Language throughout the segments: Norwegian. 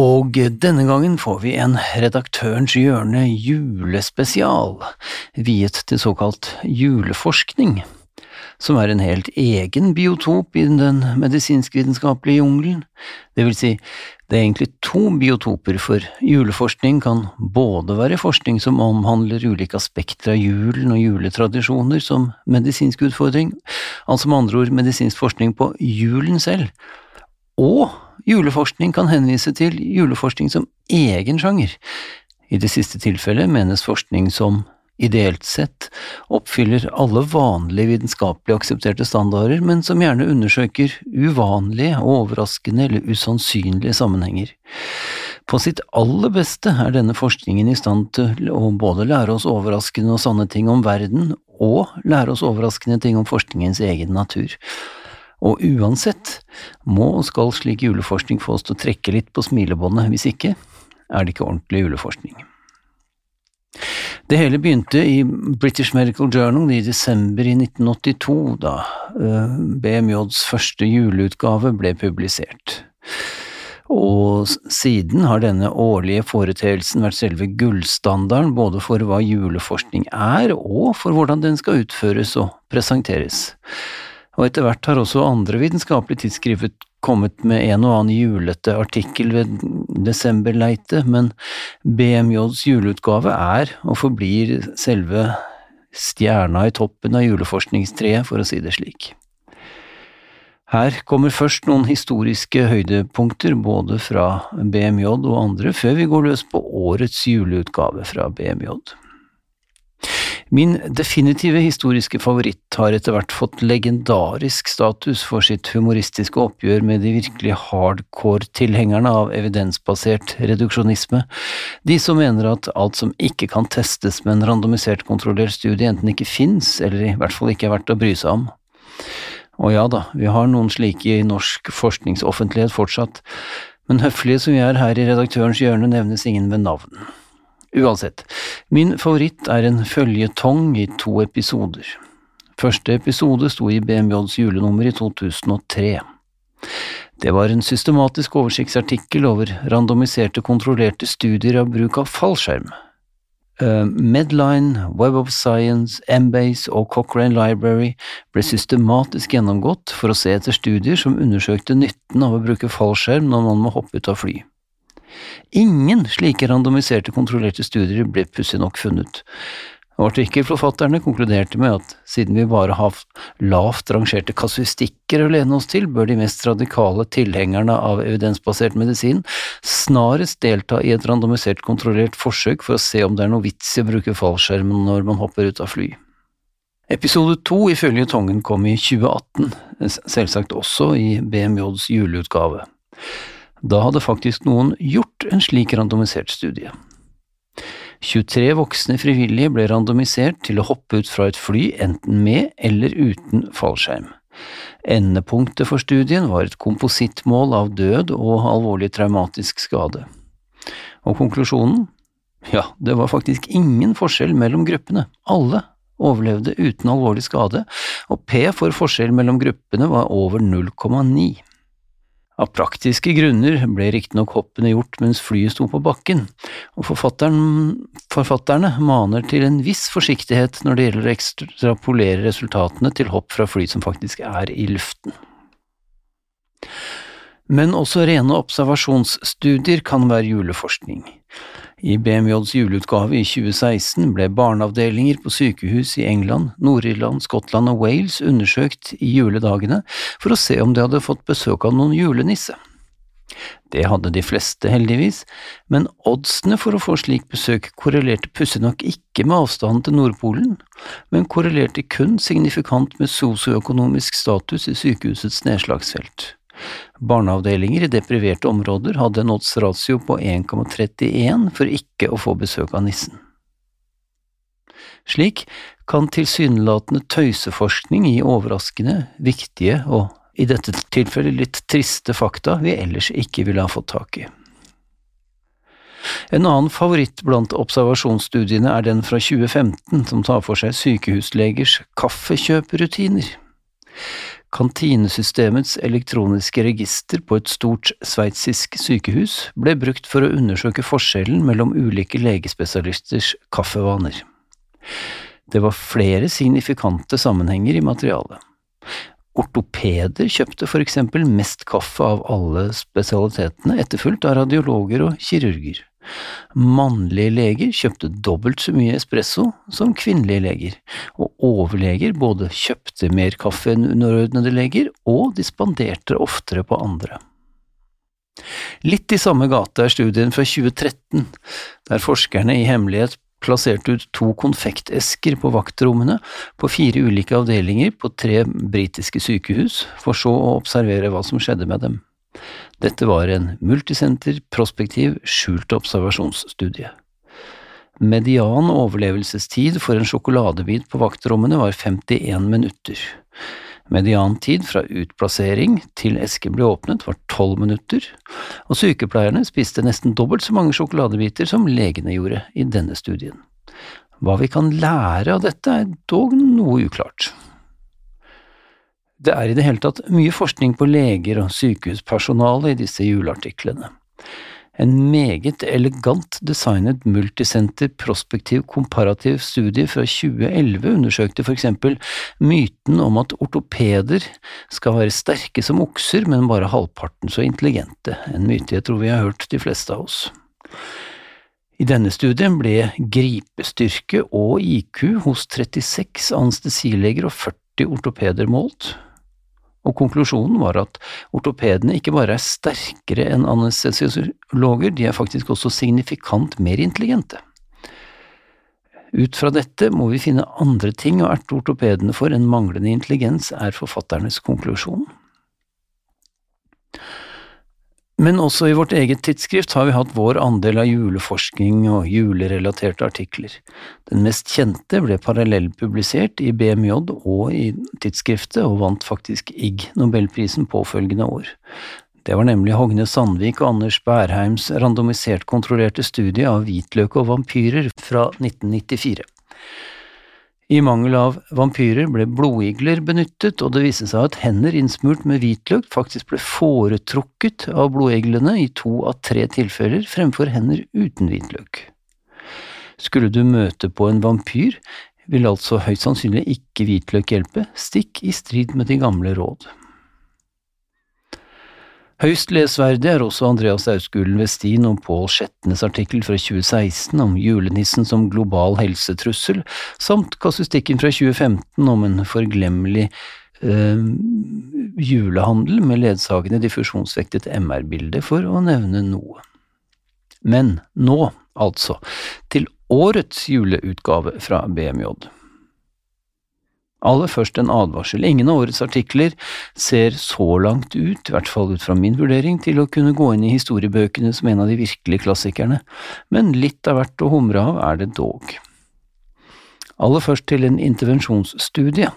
Og denne gangen får vi en Redaktørens hjørne julespesial, viet til såkalt juleforskning, som er en helt egen biotop i den medisinskvitenskapelige jungelen. Det vil si, det er egentlig to biotoper, for juleforskning kan både være forskning som omhandler ulike aspekter av julen og juletradisjoner som medisinsk utfordring, altså med andre ord medisinsk forskning på julen selv, og juleforskning kan henvise til juleforskning som egen sjanger. I det siste tilfellet menes forskning som ideelt sett oppfyller alle vanlige vitenskapelig aksepterte standarder, men som gjerne undersøker uvanlige, overraskende eller usannsynlige sammenhenger. På sitt aller beste er denne forskningen i stand til å både lære oss overraskende og sanne ting om verden, og lære oss overraskende ting om forskningens egen natur. Og uansett må og skal slik juleforskning få oss til å trekke litt på smilebåndet, hvis ikke er det ikke ordentlig juleforskning. Det hele begynte i British Medical Journal i desember i 1982, da eh, BMJs første juleutgave ble publisert. Og siden har denne årlige foreteelsen vært selve gullstandarden både for hva juleforskning er, og for hvordan den skal utføres og presenteres og etter hvert har også andre vitenskapelige tidsskrifter kommet med en og annen julete artikkel ved desemberleite, men BMJs juleutgave er og forblir selve stjerna i toppen av juleforskningstreet, for å si det slik. Her kommer først noen historiske høydepunkter både fra BMJ og andre, før vi går løs på årets juleutgave fra BMJ. Min definitive historiske favoritt har etter hvert fått legendarisk status for sitt humoristiske oppgjør med de virkelig hardcore tilhengerne av evidensbasert reduksjonisme, de som mener at alt som ikke kan testes med en randomisert kontrollert studie, enten ikke fins, eller i hvert fall ikke er verdt å bry seg om. Og ja da, vi har noen slike i norsk forskningsoffentlighet fortsatt, men høflige som vi er her i redaktørens hjørne, nevnes ingen ved navn. Uansett, min favoritt er en føljetong i to episoder. Første episode sto i BMJs julenummer i 2003. Det var en systematisk oversiktsartikkel over randomiserte, kontrollerte studier av bruk av fallskjerm. Uh, Medline, Web of Science, Embase og Cochrane Library ble systematisk gjennomgått for å se etter studier som undersøkte nytten av å bruke fallskjerm når man må hoppe ut av fly. Ingen slike randomiserte, kontrollerte studier ble pussig nok funnet. Og artikkelforfatterne konkluderte med at siden vi bare har lavt rangerte kasuistikker å lene oss til, bør de mest radikale tilhengerne av evidensbasert medisin snarest delta i et randomisert, kontrollert forsøk for å se om det er noe vits i å bruke fallskjermen når man hopper ut av fly. Episode to i føljetongen kom i 2018, selvsagt også i BMJs juleutgave. Da hadde faktisk noen gjort en slik randomisert studie. 23 voksne frivillige ble randomisert til å hoppe ut fra et fly enten med eller uten fallskjerm. Endepunktet for studien var et komposittmål av død og alvorlig traumatisk skade. Og konklusjonen? Ja, det var faktisk ingen forskjell mellom gruppene, alle overlevde uten alvorlig skade, og P for forskjell mellom gruppene var over 0,9. Av praktiske grunner ble riktignok hoppene gjort mens flyet sto på bakken, og forfatterne maner til en viss forsiktighet når det gjelder å ekstrapolere resultatene til hopp fra fly som faktisk er i luften. Men også rene observasjonsstudier kan være juleforskning. I BMJs juleutgave i 2016 ble barneavdelinger på sykehus i England, Nord-Irland, Skottland og Wales undersøkt i juledagene for å se om de hadde fått besøk av noen julenisse. Det hadde de fleste, heldigvis, men oddsene for å få slik besøk korrelerte pussig nok ikke med avstanden til Nordpolen, men korrelerte kun signifikant med sosioøkonomisk status i sykehusets nedslagsfelt. Barneavdelinger i depriverte områder hadde en odds-ratio på 1,31 for ikke å få besøk av nissen. Slik kan tilsynelatende tøyseforskning gi overraskende, viktige og i dette tilfellet litt triste fakta vi ellers ikke ville ha fått tak i. En annen favoritt blant observasjonsstudiene er den fra 2015 som tar for seg sykehuslegers kaffekjøperutiner. Kantinesystemets elektroniske register på et stort sveitsisk sykehus ble brukt for å undersøke forskjellen mellom ulike legespesialisters kaffevaner. Det var flere signifikante sammenhenger i materialet. Ortopeder kjøpte for eksempel mest kaffe av alle spesialitetene, etterfulgt av radiologer og kirurger. Mannlige leger kjøpte dobbelt så mye espresso som kvinnelige leger, og overleger både kjøpte mer kaffe enn underordnede leger og dispanderte oftere på andre. Litt i samme gate er studien fra 2013, der forskerne i hemmelighet plasserte ut to konfektesker på vaktrommene på fire ulike avdelinger på tre britiske sykehus, for så å observere hva som skjedde med dem. Dette var en multisenter, prospektiv, skjult observasjonsstudie. Median overlevelsestid for en sjokoladebit på vaktrommene var 51 minutter. Mediantid fra utplassering til esken ble åpnet var 12 minutter, og sykepleierne spiste nesten dobbelt så mange sjokoladebiter som legene gjorde i denne studien. Hva vi kan lære av dette er dog noe uklart. Det er i det hele tatt mye forskning på leger og sykehuspersonale i disse juleartiklene. En meget elegant designet multisenter prospektiv komparativ studie fra 2011 undersøkte for eksempel myten om at ortopeder skal være sterke som okser, men bare halvparten så intelligente, en myte jeg tror vi har hørt de fleste av oss. I denne studien ble gripestyrke og IQ hos 36 anestesileger og 40 ortopeder målt, og konklusjonen var at ortopedene ikke bare er sterkere enn anestesiologer, de er faktisk også signifikant mer intelligente. Ut fra dette må vi finne andre ting å erte ortopedene for enn manglende intelligens, er forfatternes konklusjon. Men også i vårt eget tidsskrift har vi hatt vår andel av juleforskning og julerelaterte artikler. Den mest kjente ble parallellpublisert i BMJ og i tidsskriftet, og vant faktisk Ig Nobelprisen påfølgende år. Det var nemlig Hogne Sandvik og Anders Bærheims randomisert kontrollerte studie av hvitløk og vampyrer fra 1994. I mangel av vampyrer ble blodigler benyttet, og det viste seg at hender innsmurt med hvitløk faktisk ble foretrukket av blodiglene i to av tre tilfeller fremfor hender uten hvitløk. Skulle du møte på en vampyr, vil altså høyst sannsynlig ikke hvitløk hjelpe, stikk i strid med de gamle råd. Høyst lesverdig er også Andreas Ausgulen Westin og Pål Skjetnes artikkel fra 2016 om julenissen som global helsetrussel, samt kasustikken fra 2015 om en forglemmelig øh, julehandel med ledsagende diffusjonsvektet MR-bilde, for å nevne noe. Men nå, altså, til årets juleutgave fra BMJ. Aller først en advarsel. Ingen av årets artikler ser så langt ut, i hvert fall ut fra min vurdering, til å kunne gå inn i historiebøkene som en av de virkelige klassikerne, men litt av hvert å humre av er det dog. Aller først til en intervensjonsstudie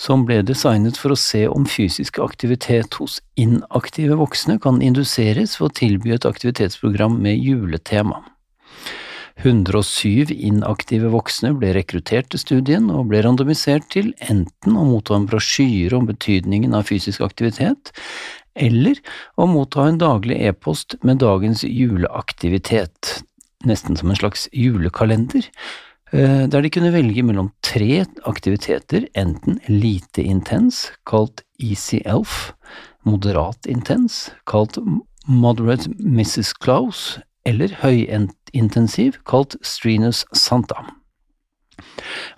som ble designet for å se om fysisk aktivitet hos inaktive voksne kan induseres ved å tilby et aktivitetsprogram med juletema. 107 inaktive voksne ble rekruttert til studien og ble randomisert til enten å motta en brosjyre om betydningen av fysisk aktivitet, eller å motta en daglig e-post med dagens juleaktivitet, nesten som en slags julekalender, eh, der de kunne velge mellom tre aktiviteter, enten lite intens, kalt Easy Elf, moderat intens, kalt Moderate Mrs. Klaus, eller høyintensiv, kalt Strenus Santa.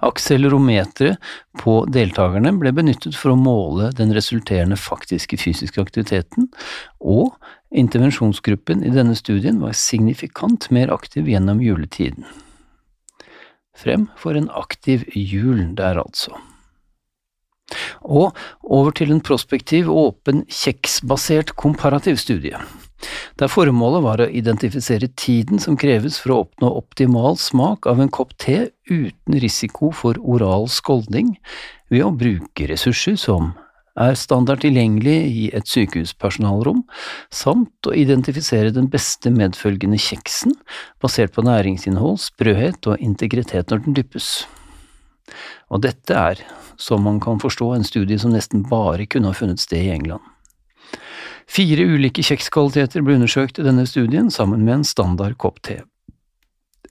Akselerometeret på deltakerne ble benyttet for å måle den resulterende faktiske fysiske aktiviteten, og intervensjonsgruppen i denne studien var signifikant mer aktiv gjennom juletiden. Frem for en aktiv jul der, altså. Og over til en prospektiv, åpen, kjeksbasert komparativ studie. Der formålet var å identifisere tiden som kreves for å oppnå optimal smak av en kopp te uten risiko for oral skolding, ved å bruke ressurser som er standard tilgjengelig i et sykehuspersonalrom, samt å identifisere den beste medfølgende kjeksen, basert på næringsinnhold, sprøhet og integritet når den dyppes. Og dette er, som man kan forstå, en studie som nesten bare kunne ha funnet sted i England. Fire ulike kjekskvaliteter ble undersøkt i denne studien, sammen med en standard kopp te.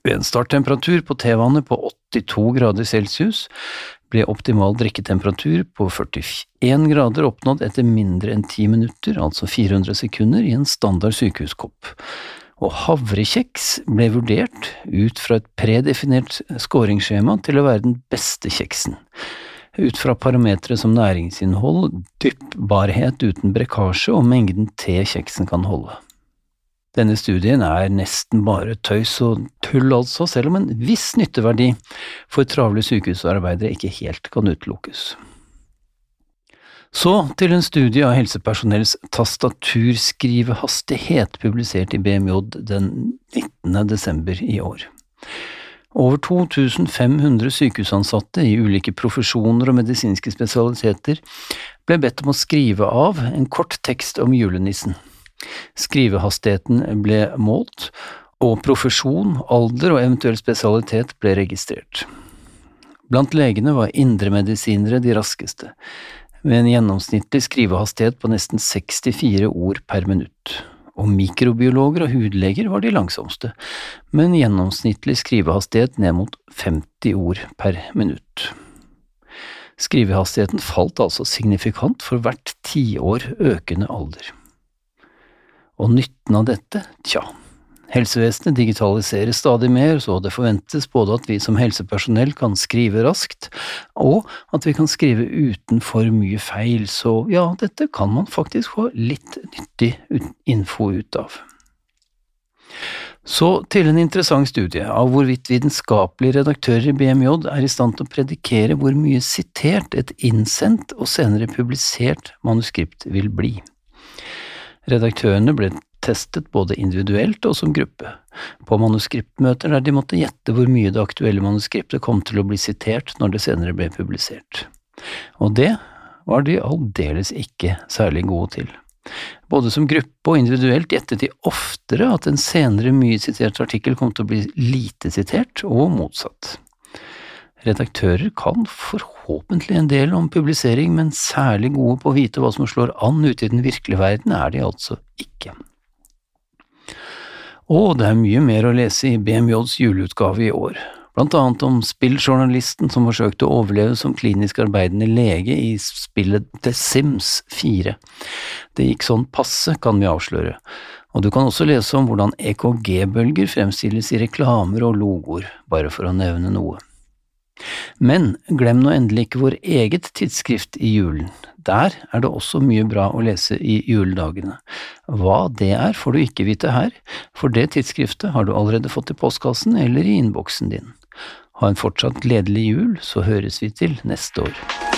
Ved en starttemperatur på tevannet på 82 grader celsius ble optimal drikketemperatur på 41 grader oppnådd etter mindre enn 10 minutter, altså 400 sekunder, i en standard sykehuskopp. Og havrekjeks ble vurdert, ut fra et predefinert skåringsskjema, til å være den beste kjeksen ut fra parametere som næringsinnhold, dyppbarhet uten brekkasje og mengden te kjeksen kan holde. Denne studien er nesten bare tøys og tull altså, selv om en viss nytteverdi for travle sykehusarbeidere ikke helt kan utelukkes. Så til en studie av helsepersonells tastaturskrivehastighet publisert i BMJ den 19. desember i år. Over 2500 sykehusansatte i ulike profesjoner og medisinske spesialiteter ble bedt om å skrive av en kort tekst om julenissen. Skrivehastigheten ble målt, og profesjon, alder og eventuell spesialitet ble registrert. Blant legene var indremedisinere de raskeste, med en gjennomsnittlig skrivehastighet på nesten 64 ord per minutt og mikrobiologer og hudleger var de langsomste, med en gjennomsnittlig skrivehastighet ned mot 50 ord per minutt. Skrivehastigheten falt altså signifikant for hvert tiår økende alder. Og nytten av dette, tja, Helsevesenet digitaliseres stadig mer, så det forventes både at vi som helsepersonell kan skrive raskt, og at vi kan skrive uten for mye feil, så ja, dette kan man faktisk få litt nyttig info ut av. Så til en interessant studie av hvorvidt vitenskapelige redaktører i BMJ er i stand til å predikere hvor mye sitert et innsendt og senere publisert manuskript vil bli. Redaktørene ble testet både individuelt og som gruppe, på manuskriptmøter der de måtte gjette hvor mye det aktuelle manuskriptet kom til å bli sitert når det senere ble publisert. Og det var de aldeles ikke særlig gode til. Både som gruppe og individuelt gjettet de oftere at en senere mye sitert artikkel kom til å bli lite sitert, og motsatt. Redaktører kan forhåpentlig en del om publisering, men særlig gode på å vite hva som slår an ute i den virkelige verden er de altså ikke. Og det er mye mer å lese i BMJs juleutgave i år, blant annet om spilljournalisten som forsøkte å overleve som klinisk arbeidende lege i spillet The Sims 4. Det gikk sånn passe, kan vi avsløre, og du kan også lese om hvordan EKG-bølger fremstilles i reklamer og logoer, bare for å nevne noe. Men glem nå endelig ikke vår eget tidsskrift i julen, der er det også mye bra å lese i juledagene. Hva det er får du ikke vite her, for det tidsskriftet har du allerede fått i postkassen eller i innboksen din. Ha en fortsatt gledelig jul, så høres vi til neste år.